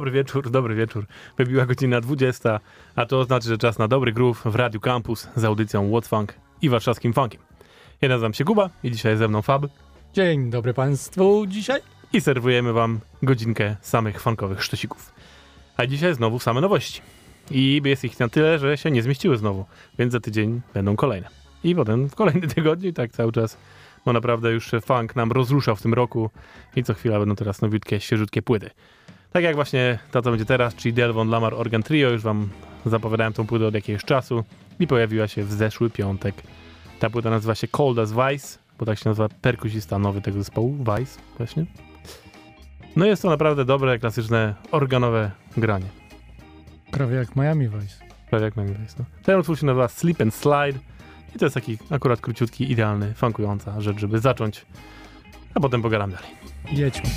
Dobry wieczór, dobry wieczór. Wybiła godzina 20, a to oznacza, że czas na dobry groove w Radiu Campus z audycją What's Funk i warszawskim funkiem. Ja nazywam się Kuba i dzisiaj ze mną Fab Dzień dobry Państwu dzisiaj. i serwujemy wam godzinkę samych funkowych sztosików. A dzisiaj znowu same nowości. I jest ich na tyle, że się nie zmieściły znowu, więc za tydzień będą kolejne. I potem w kolejny tygodniu i tak cały czas, bo naprawdę już funk nam rozruszał w tym roku i co chwila będą teraz nowiutkie, świeżutkie płyty. Tak jak właśnie to, co będzie teraz, czyli Delvon Lamar Organ Trio, już wam zapowiadałem tą płytę od jakiegoś czasu i pojawiła się w zeszły piątek. Ta płyta nazywa się Cold as Vice, bo tak się nazywa perkusista nowy tego zespołu, Vice właśnie. No jest to naprawdę dobre, klasyczne, organowe granie. Prawie jak Miami Vice. Prawie jak Miami Vice. No. Ten utwór się nazywa Sleep and Slide i to jest taki akurat króciutki, idealny, funkująca rzecz, żeby zacząć, a potem pogadam dalej. Jedźmy.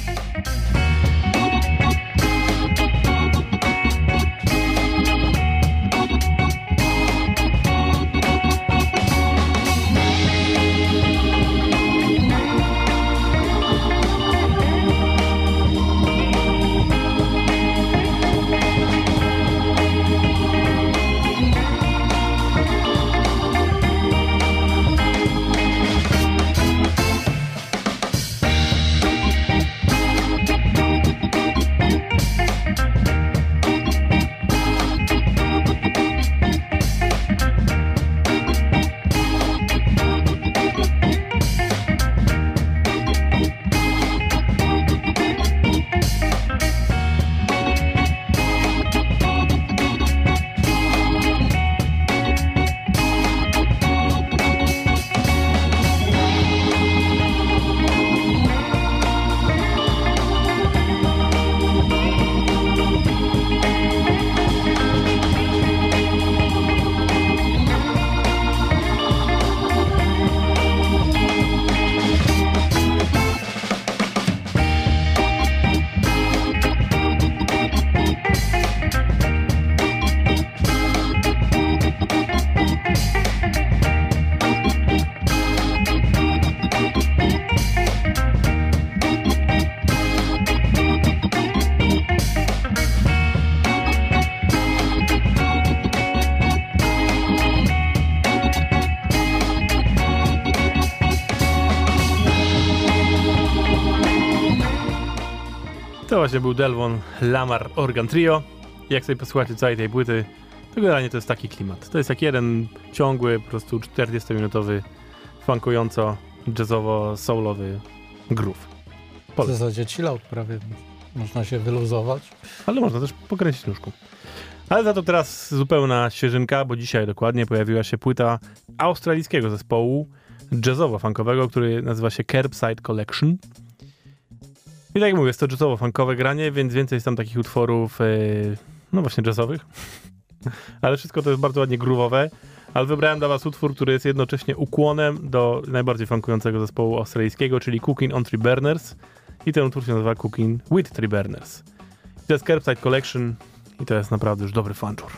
Był Delvon Lamar Organ Trio. Jak sobie posłuchacie całej tej płyty, to generalnie to jest taki klimat. To jest jak jeden ciągły, po prostu 40-minutowy, funkująco, jazzowo-soulowy groove. W Polecam. zasadzie chill out prawie. Można się wyluzować. Ale można też pokręcić nóżką. Ale za to teraz zupełna świeżynka, bo dzisiaj dokładnie pojawiła się płyta australijskiego zespołu jazzowo-funkowego, który nazywa się Curbside Collection. I tak jak mówię, jest to jazzowo-funkowe granie, więc więcej jest tam takich utworów, e, no właśnie jazzowych. Ale wszystko to jest bardzo ładnie groove'owe. Ale wybrałem dla was utwór, który jest jednocześnie ukłonem do najbardziej funkującego zespołu australijskiego, czyli Cooking on Three Burners. I ten utwór się nazywa Cooking with Three Burners. To jest Curbside Collection i to jest naprawdę już dobry fanczur.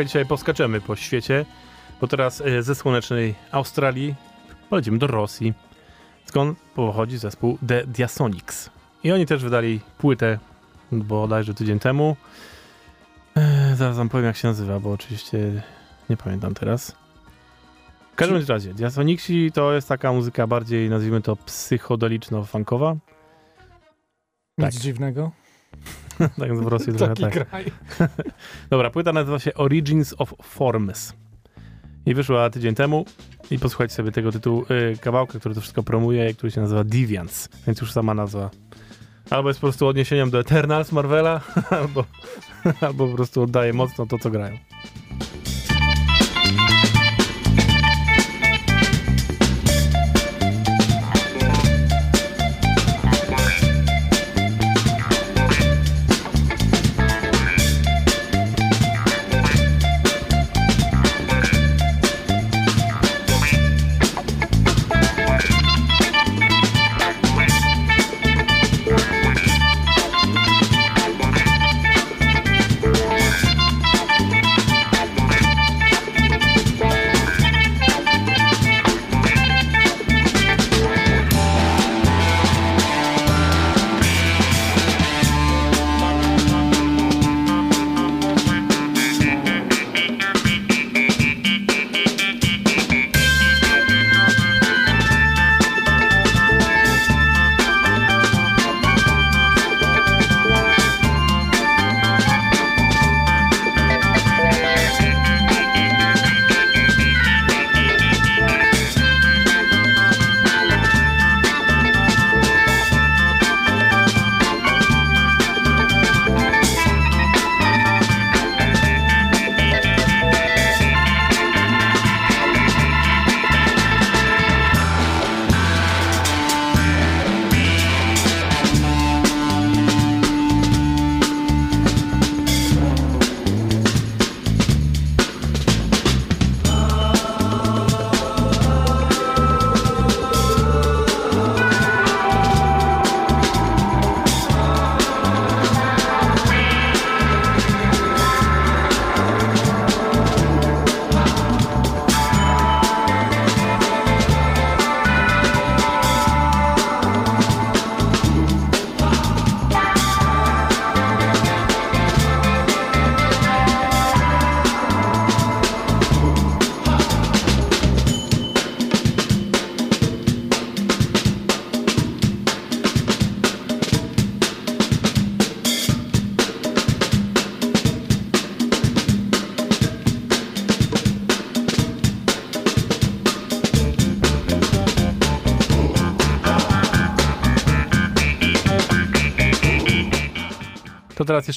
Trochę dzisiaj poskaczemy po świecie, bo teraz e, ze słonecznej Australii polecimy do Rosji, skąd pochodzi zespół The Diasonics. I oni też wydali płytę bodajże tydzień temu. E, zaraz wam powiem jak się nazywa, bo oczywiście nie pamiętam teraz. W każdym bądź razie, Diasonicsi to jest taka muzyka bardziej, nazwijmy to, psychodeliczno-funkowa. Nic Tak. dziwnego. tak w Rosji trochę Taki tak. kraj. Dobra, płyta nazywa się Origins of Forms. I wyszła tydzień temu. I posłuchajcie sobie tego tytułu y, kawałka, który to wszystko promuje, który się nazywa Deviants. Więc już sama nazwa. Albo jest po prostu odniesieniem do Eternals Marvela, albo, albo po prostu oddaje mocno to, co grają.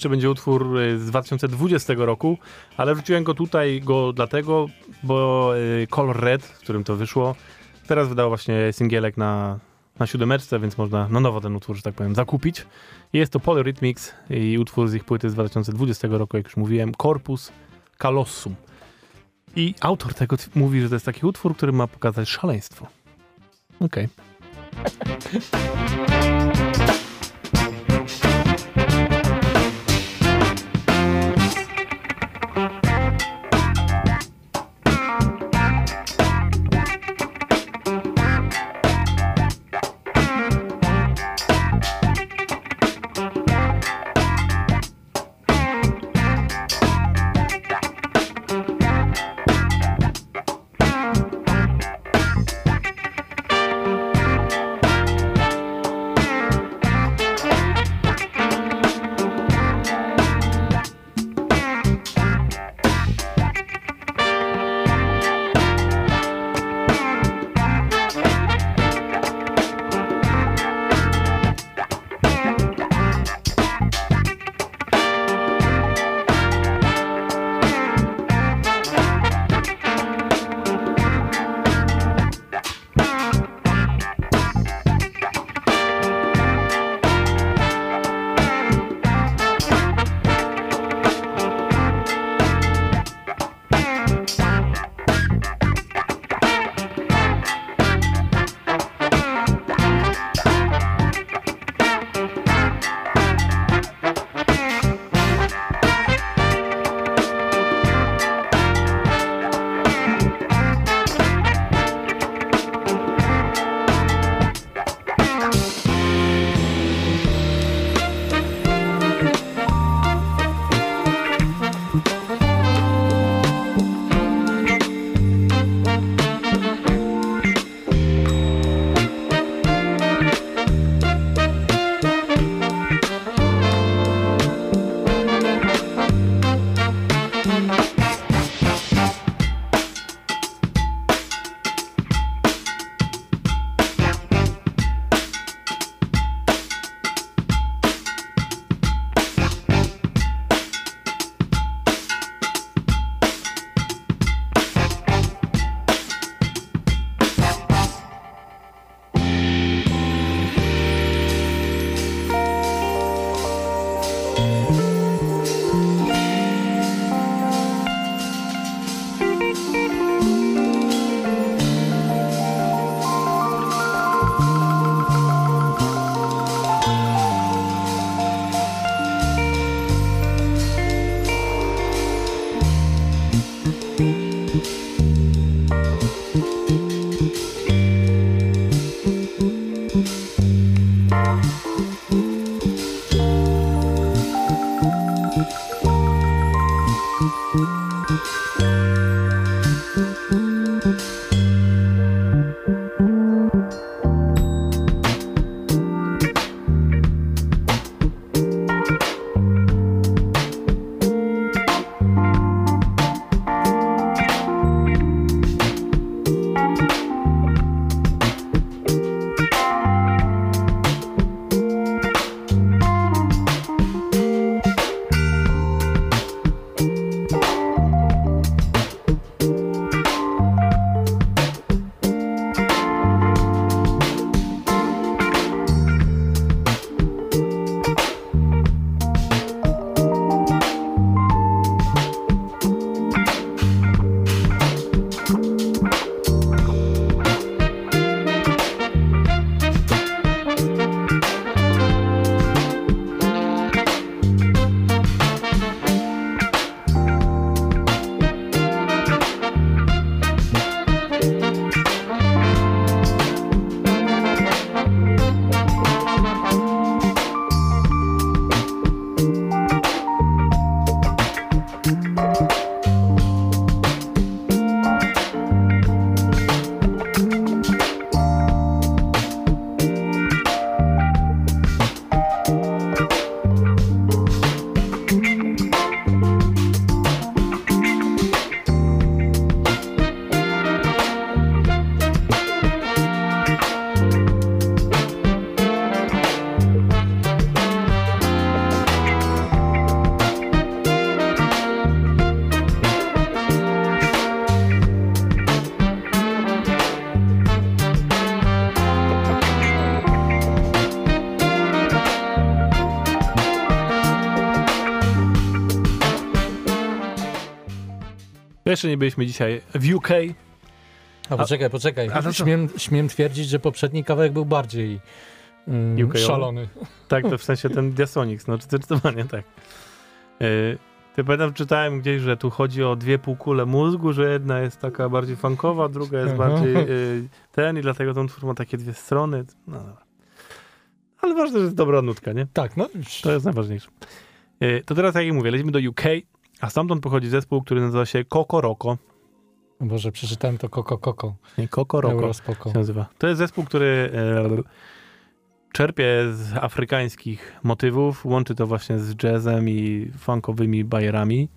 Jeszcze będzie utwór y, z 2020 roku, ale wrzuciłem go tutaj go dlatego, bo y, Color Red, w którym to wyszło, teraz wydał właśnie singielek na, na siódemeczce, więc można na nowo ten utwór, że tak powiem, zakupić. Jest to Polyrhythmics i utwór z ich płyty z 2020 roku, jak już mówiłem, Corpus Calossum. I autor tego mówi, że to jest taki utwór, który ma pokazać szaleństwo. Okej. Jeszcze nie byliśmy dzisiaj w UK. A poczekaj, poczekaj. a to śmiem, śmiem twierdzić, że poprzedni kawałek był bardziej mm, UK-owy? szalony. Tak, to w sensie ten Diasonics, no zdecydowanie tak. Yy, Ty pamiętam, czytałem gdzieś, że tu chodzi o dwie półkule mózgu, że jedna jest taka bardziej funkowa, druga jest bardziej yy, ten i dlatego ten utwór ma takie dwie strony. No dobra. Ale ważne, że jest dobra nutka, nie? Tak, no. To jest najważniejsze. Yy, To teraz, jak ja mówię, lecimy do UK, a stamtąd pochodzi zespół, który nazywa się Coco Roco. Boże, przeczytałem to koko koko. Nie, Eurospoko. się nazywa. To jest zespół, który e, czerpie z afrykańskich motywów, łączy to właśnie z jazzem i funkowymi bajerami.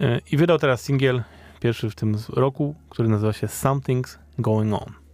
E, I wydał teraz singiel, pierwszy w tym roku, który nazywa się Something's Going On.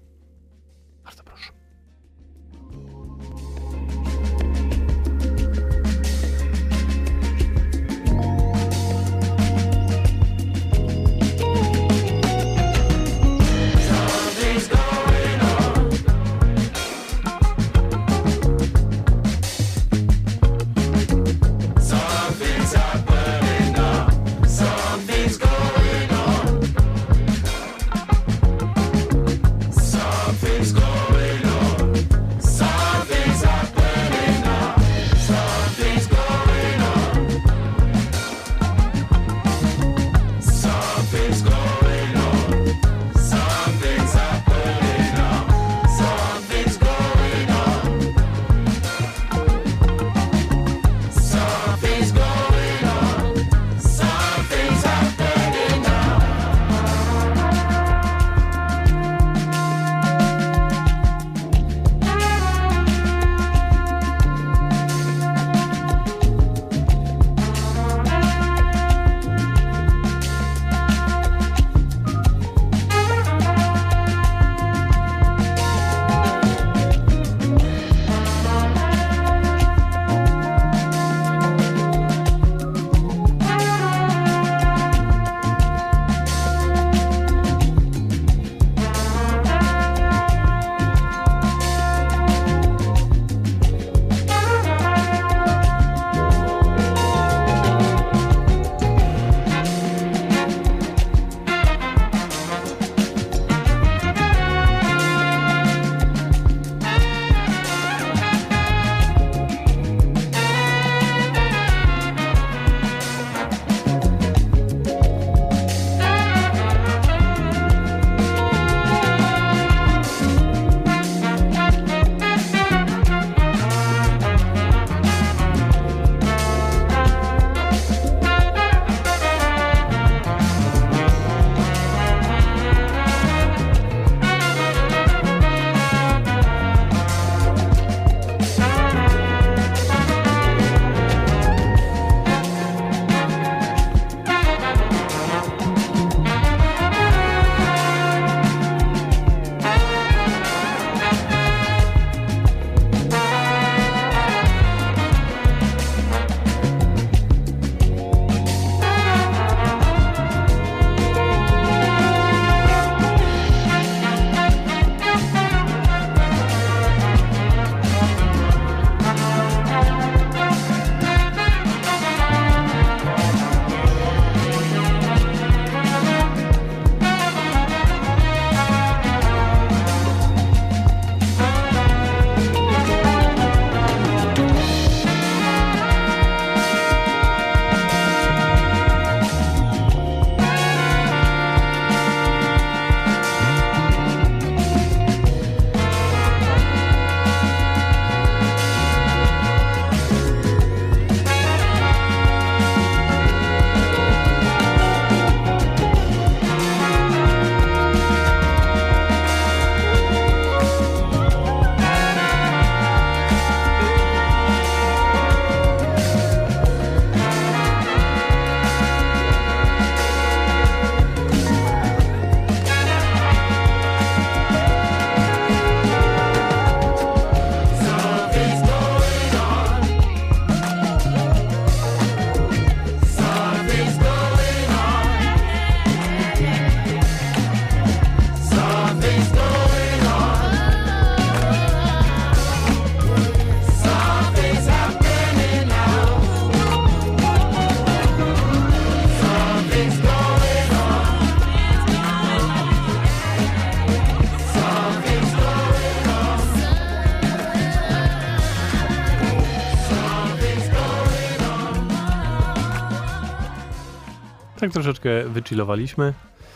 Troszeczkę wychillowaliśmy,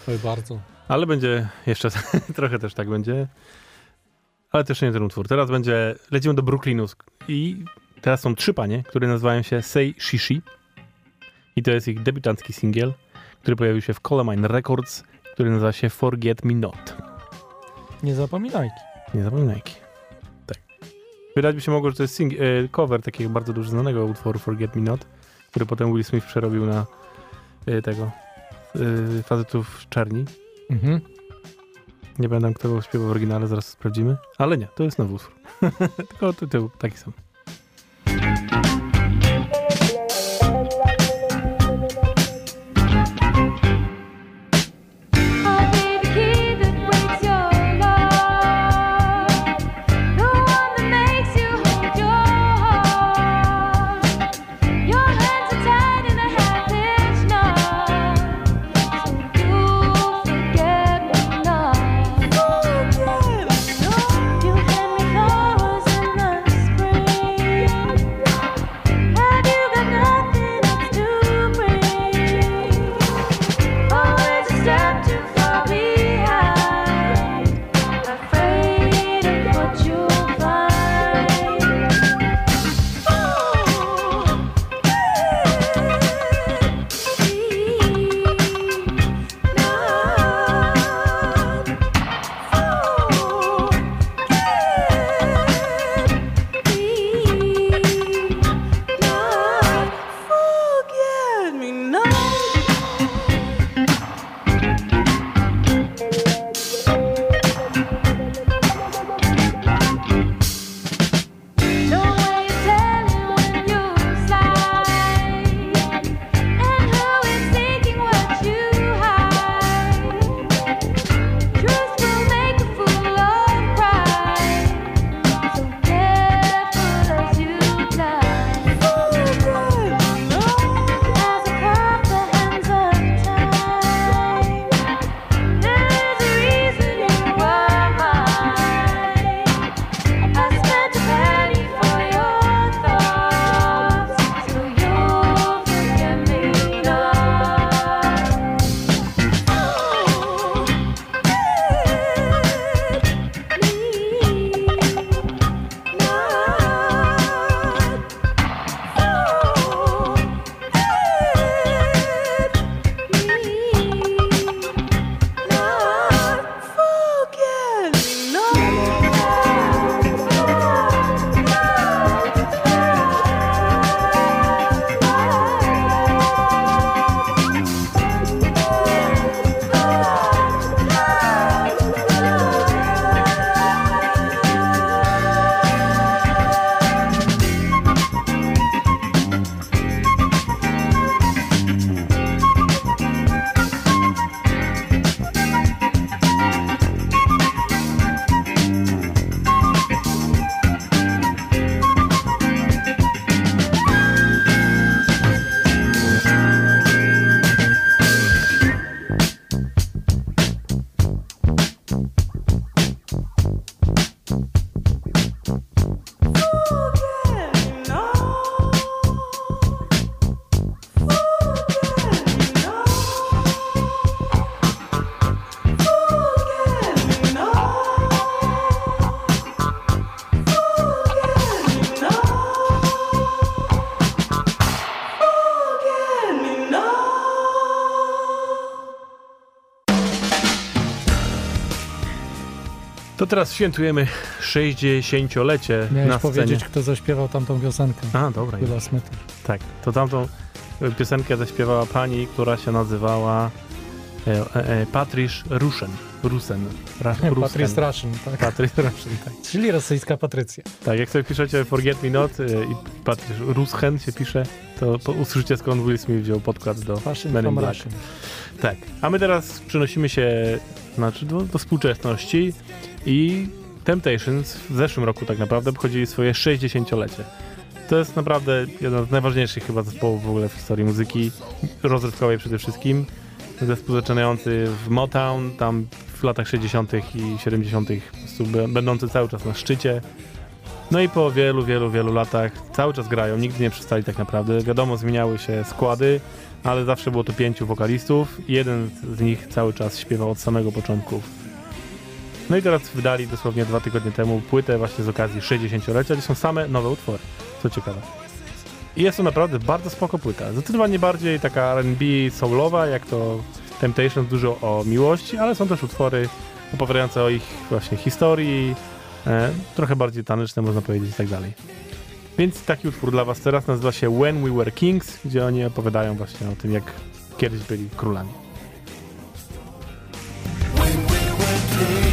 Oj, bardzo. ale będzie jeszcze trochę też tak będzie. Ale też nie ten utwór. Teraz będzie, lecimy do Brooklynu i teraz są trzy panie, które nazywają się Say Shishi i to jest ich debiutancki singiel, który pojawił się w Colemine Records, który nazywa się Forget Me Not. Nie zapominajki. Nie zapominajki. Tak. Wydać by się mogło, że to jest sing- e, cover takiego bardzo dużo znanego utworu Forget Me Not, który potem Will Smith przerobił na tego e, facetów czarni. Mhm. Nie pamiętam, kto go śpiewał w oryginale, zaraz sprawdzimy. Ale nie, to jest nowy utwór. Tylko tytuł taki sam. Teraz świętujemy 60-lecie Miałeś na scenie. powiedzieć, kto zaśpiewał tamtą piosenkę. A, dobra. Willa Smith. Tak, to tamtą e, piosenkę zaśpiewała pani, która się nazywała e, e, e, Patrice Rushen. Rusen. Ra, Patrice Russian, tak? Patrice Rushen, tak. Czyli rosyjska Patrycja. Tak, jak sobie piszecie Forget Me Not e, i Patrice Rushen się pisze, to po, usłyszycie skąd Will Smith wziął podkład do Fashion Men in Black. Russian. Tak, a my teraz przenosimy się znaczy do, do współczesności i Temptations w zeszłym roku tak naprawdę obchodzili swoje 60-lecie. To jest naprawdę jeden z najważniejszych chyba zespołów w ogóle w historii muzyki, rozrywkowej przede wszystkim. Zespół zaczynający w Motown, tam w latach 60. i 70. po prostu be- będący cały czas na szczycie. No i po wielu, wielu, wielu latach cały czas grają, nigdy nie przestali tak naprawdę. Wiadomo, zmieniały się składy, ale zawsze było tu pięciu wokalistów jeden z nich cały czas śpiewał od samego początku. No i teraz wydali dosłownie dwa tygodnie temu płytę właśnie z okazji 60-lecia, gdzie są same nowe utwory, co ciekawe. I jest to naprawdę bardzo spoko płyta. Zdecydowanie bardziej taka R&B soulowa, jak to Temptations, dużo o miłości, ale są też utwory opowiadające o ich właśnie historii, e, trochę bardziej taneczne można powiedzieć i tak dalej. Więc taki utwór dla was teraz nazywa się When We Were Kings, gdzie oni opowiadają właśnie o tym, jak kiedyś byli królami. They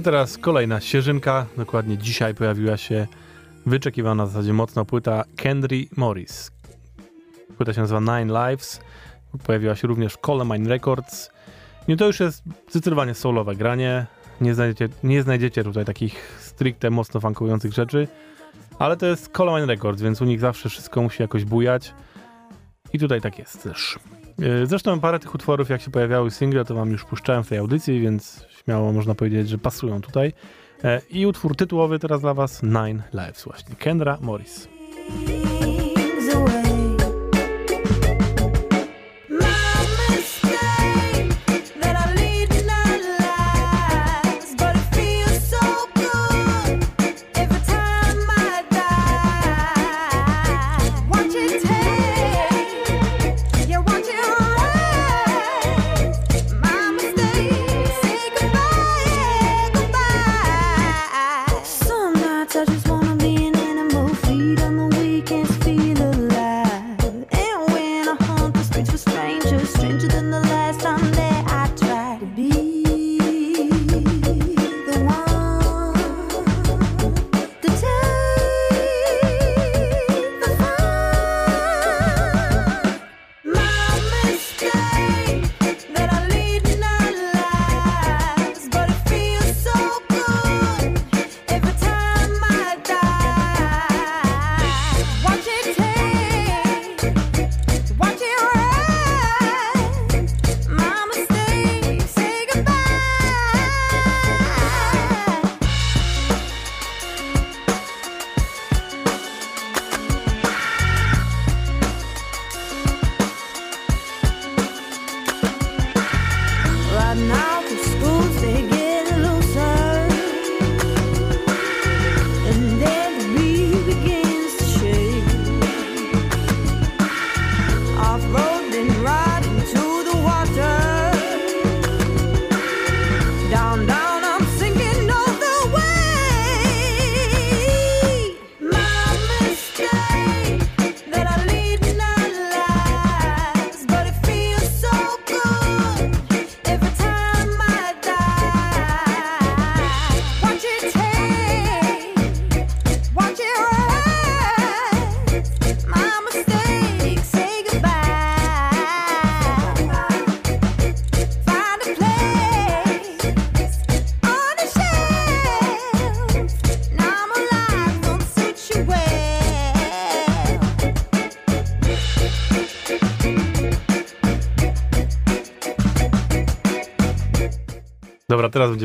To teraz kolejna ścieżynka. Dokładnie dzisiaj pojawiła się wyczekiwana w zasadzie mocno płyta Kendry Morris. Płyta się nazywa Nine Lives. Pojawiła się również Colemine Records. I to już jest zdecydowanie soulowe granie. Nie znajdziecie, nie znajdziecie tutaj takich stricte mocno funkujących rzeczy. Ale to jest Colemine Records, więc u nich zawsze wszystko musi jakoś bujać. I tutaj tak jest też. Yy, Zresztą parę tych utworów, jak się pojawiały single, to wam już puszczałem w tej audycji, więc śmiało można powiedzieć, że pasują tutaj. E, I utwór tytułowy teraz dla was Nine Lives właśnie. Kendra Morris.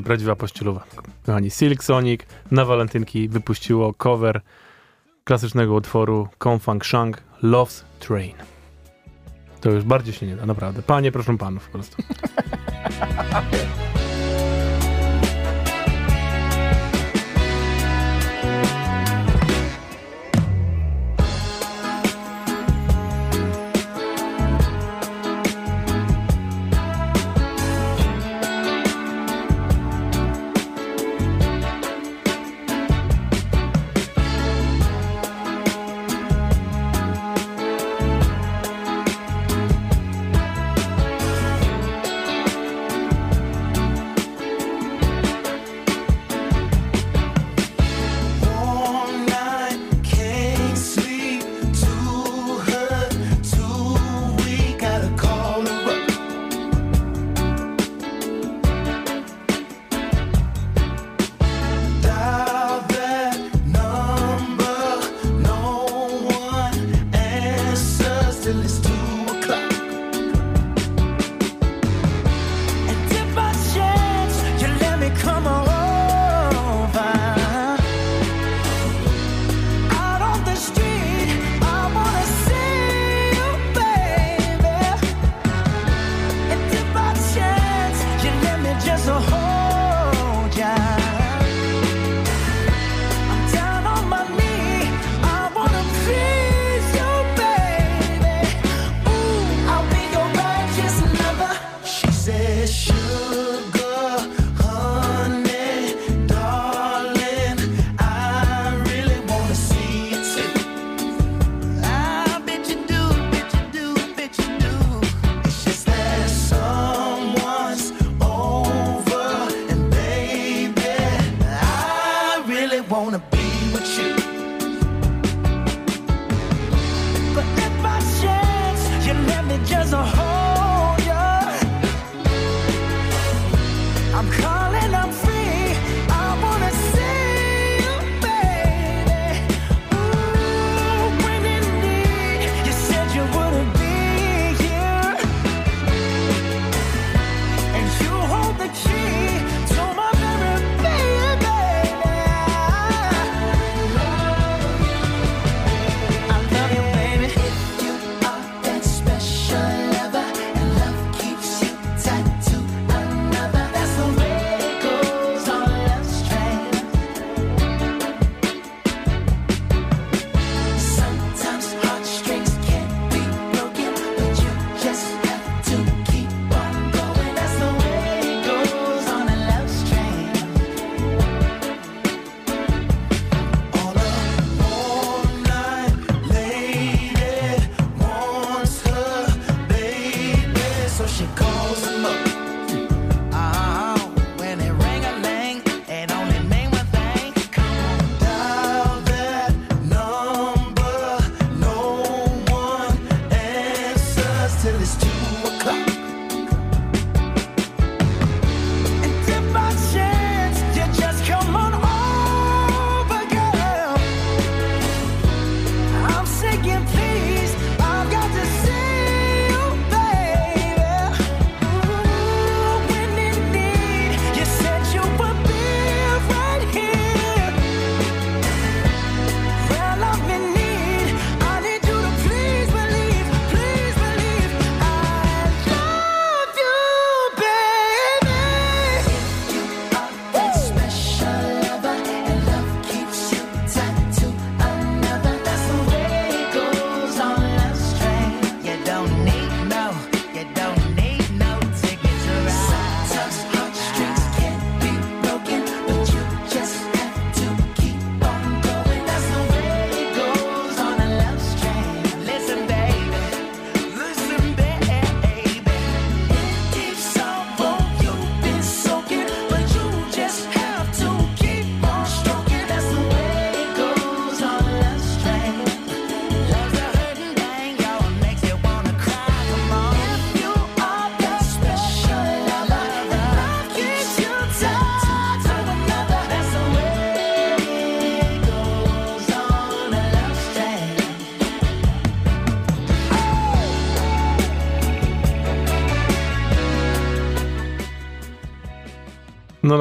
prawdziwa pościelowa. Kochani, Silk Sonic na walentynki wypuściło cover klasycznego utworu Kongfang Shang Love's Train. To już bardziej się nie da, naprawdę. Panie, proszę panów po prostu.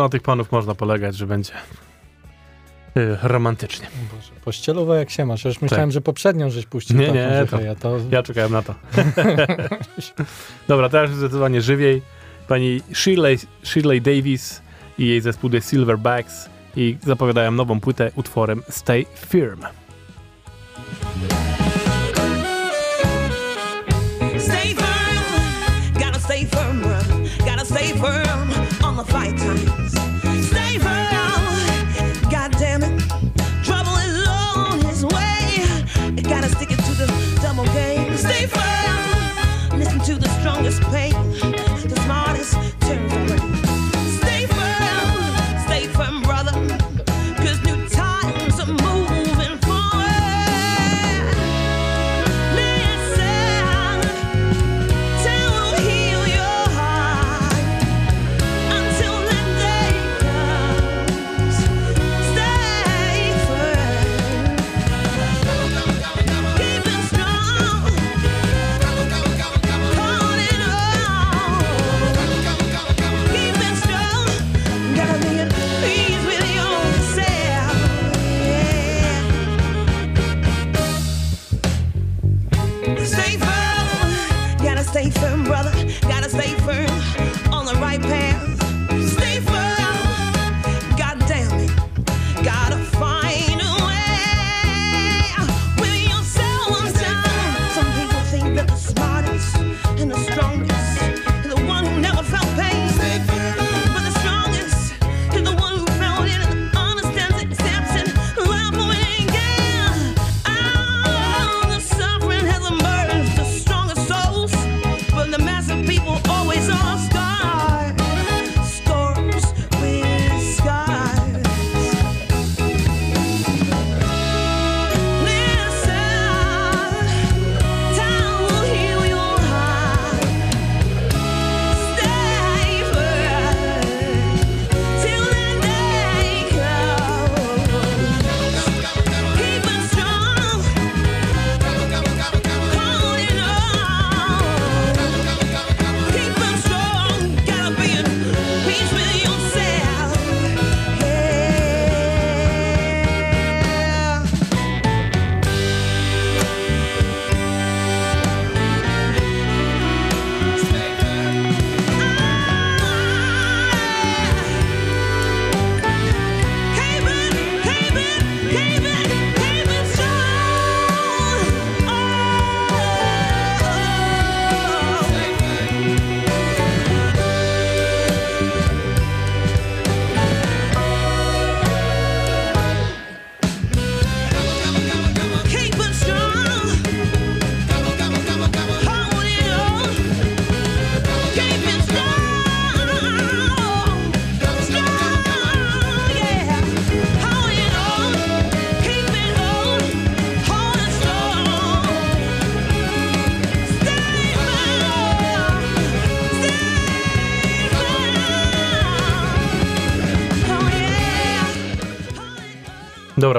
na tych panów można polegać, że będzie y, romantycznie. Boże, pościelowe jak się masz. Ja już myślałem, że poprzednią żeś puścił Nie, nie, to- ja to... Ja czekałem na to. Dobra, teraz zdecydowanie żywiej. Pani Shirley, Shirley Davis i jej zespół The Silverbacks i zapowiadają nową płytę utworem Stay Firm.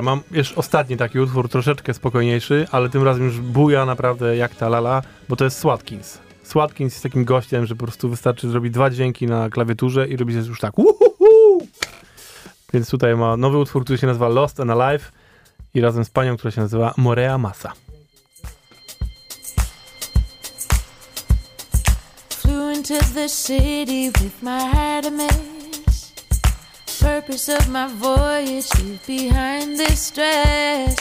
Mam jeszcze ostatni taki utwór, troszeczkę spokojniejszy, ale tym razem już buja naprawdę jak ta lala, bo to jest Swatkins. Swatkins jest takim gościem, że po prostu wystarczy zrobić dwa dźwięki na klawiaturze i robi się już tak uhuhu! Więc tutaj ma nowy utwór, który się nazywa Lost and Alive i razem z panią, która się nazywa Morea Massa. Flew into the city with my. Purpose of my voyage, leave behind this stress.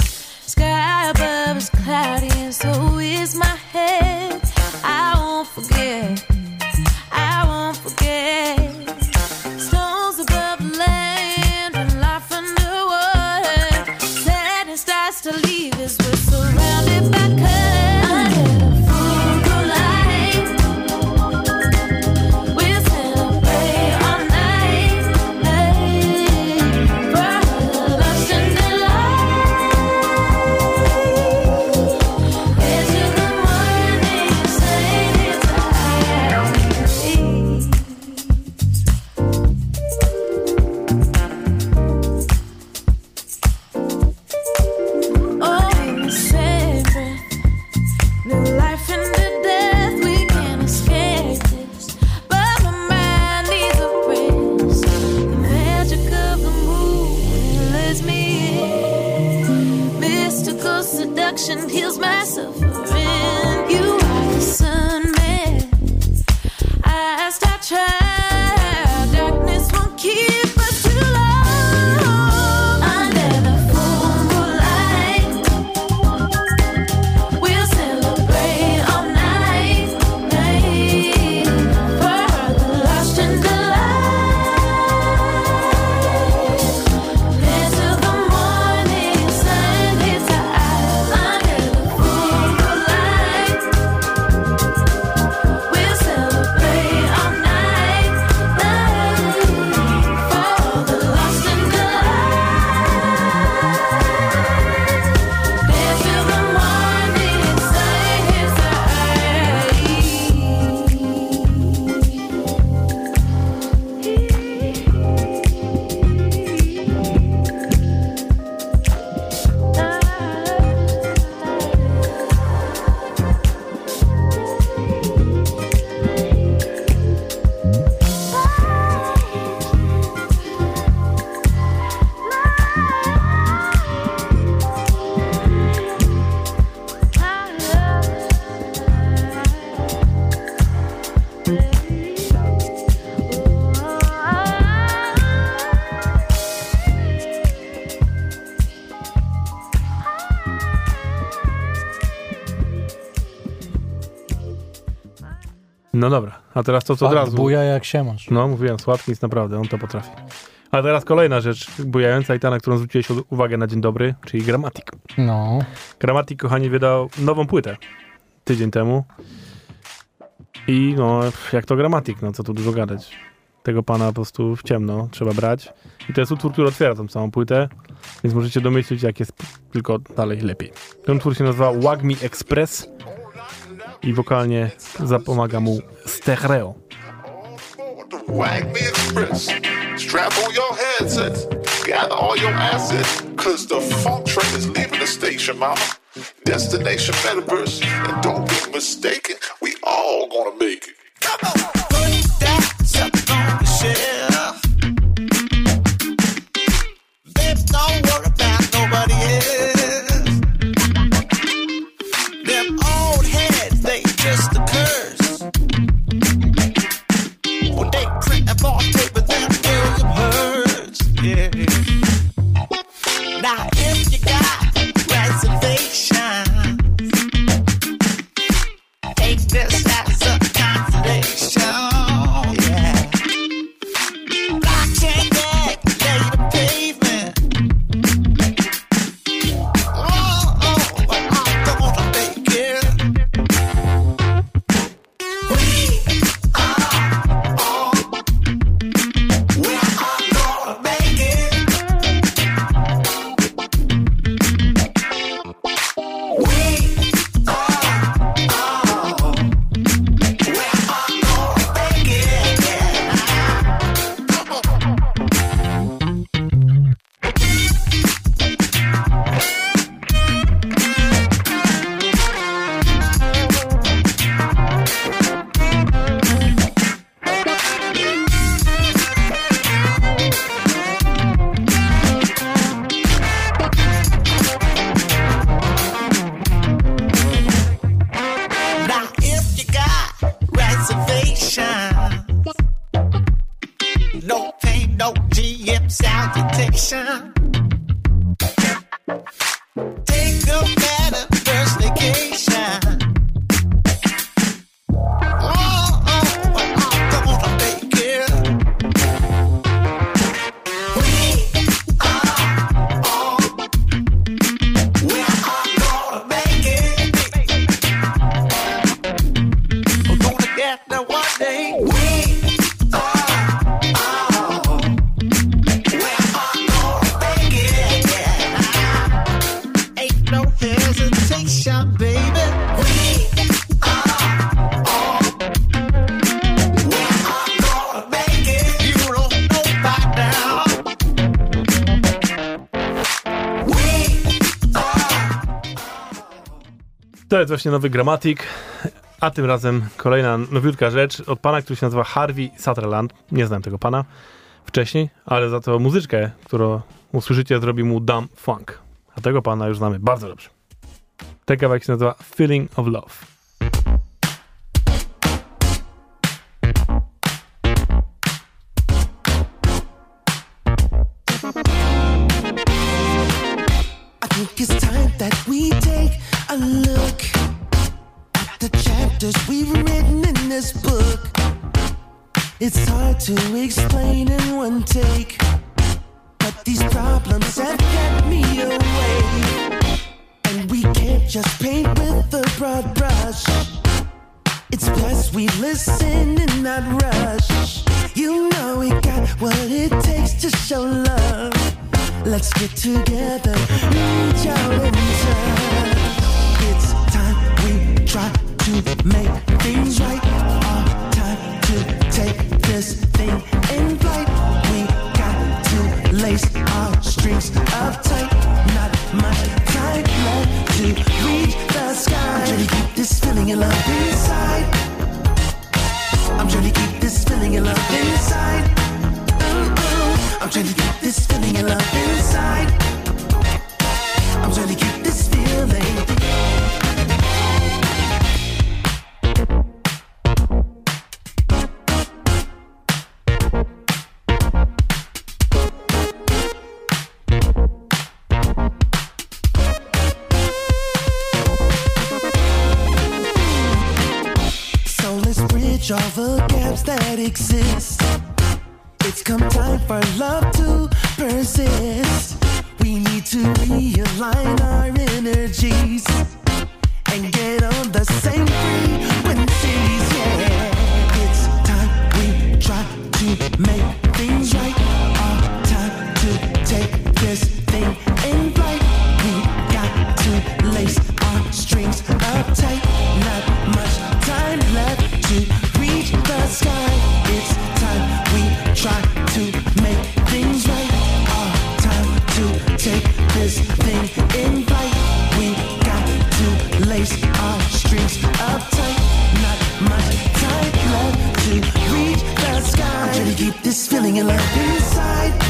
Sky above is cloudy, and so is my head. I won't forget, No dobra, a teraz to co od razu. buja jak się masz. No, mówiłem, słodki jest naprawdę, on to potrafi. A teraz kolejna rzecz bujająca i ta, na którą zwróciłeś uwagę na dzień dobry, czyli Gramatik. No. Gramatik, kochani, wydał nową płytę tydzień temu. I no, jak to Gramatik, no co tu dużo gadać. Tego pana po prostu w ciemno trzeba brać. I to jest utwór, który otwiera tą samą płytę, więc możecie domyślić, jak jest tylko dalej lepiej. Ten utwór się nazywa Wag Me Express i wokalnie zapomaga mu Stereo. Destination metaverse, and don't be mistaken, we all gonna make it. Come on, put that something on the shelf. Babe, don't worry about nobody else. Just To jest właśnie nowy gramatik, a tym razem kolejna nowiutka rzecz od pana, który się nazywa Harvey Sutherland. Nie znam tego pana wcześniej, ale za to muzyczkę, którą usłyszycie, zrobi mu Dumb Funk. A tego pana już znamy bardzo dobrze. Ten kawałek się nazywa Feeling of Love. It's hard to explain in one take, but these problems have kept me away. And we can't just paint with a broad brush. It's best we listen and not rush. You know we got what it takes to show love. Let's get together, reach out and touch. It's time we try to make things right. This thing in flight. We got to lace our strings up tight. Not much time left to reach the sky. I'm trying to keep this feeling of love inside. I'm trying to keep this feeling of love inside. I'm trying to keep this feeling of love inside. I'm trying to keep this feeling. Bridge all the gaps that exist. It's come time for love to persist. We need to realign our energies and get on the same frequencies. Yeah, it's time we try to make things right. Our time to take this keep this feeling of love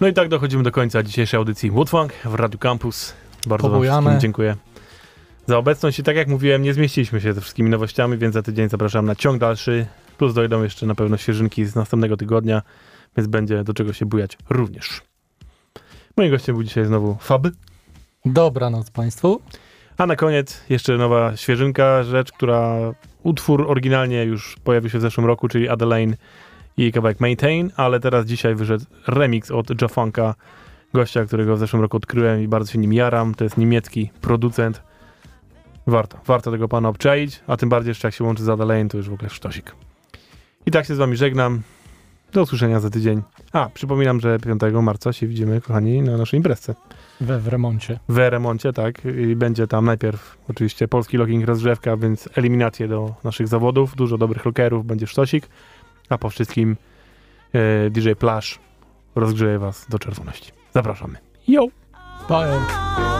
No i tak dochodzimy do końca dzisiejszej audycji Woodfunk w Radio Campus. Bardzo wam Pobujamy. wszystkim dziękuję za obecność i tak jak mówiłem, nie zmieściliśmy się ze wszystkimi nowościami, więc za tydzień zapraszam na ciąg dalszy, plus dojdą jeszcze na pewno świeżynki z następnego tygodnia, więc będzie do czego się bujać również. Moim gościem był dzisiaj znowu Fab, Dobranoc Państwu. a na koniec jeszcze nowa świeżynka, rzecz, która utwór oryginalnie już pojawił się w zeszłym roku, czyli Adelaine i jej kawałek Maintain, ale teraz dzisiaj wyszedł remix od Jafunka, gościa, którego w zeszłym roku odkryłem i bardzo się nim jaram. To jest niemiecki producent. Warto, warto tego pana obczaić, a tym bardziej jeszcze jak się łączy z Adelaine, to już w ogóle sztosik. I tak się z wami żegnam. Do usłyszenia za tydzień. A, przypominam, że 5 marca się widzimy, kochani, na naszej imprezce. We w remoncie. W remoncie, tak. I będzie tam najpierw oczywiście polski logging rozgrzewka, więc eliminacje do naszych zawodów, dużo dobrych lockerów, będzie sztosik, a po wszystkim e, DJ Plash rozgrzeje was do czerwoności. Zapraszamy. Yo! Bye.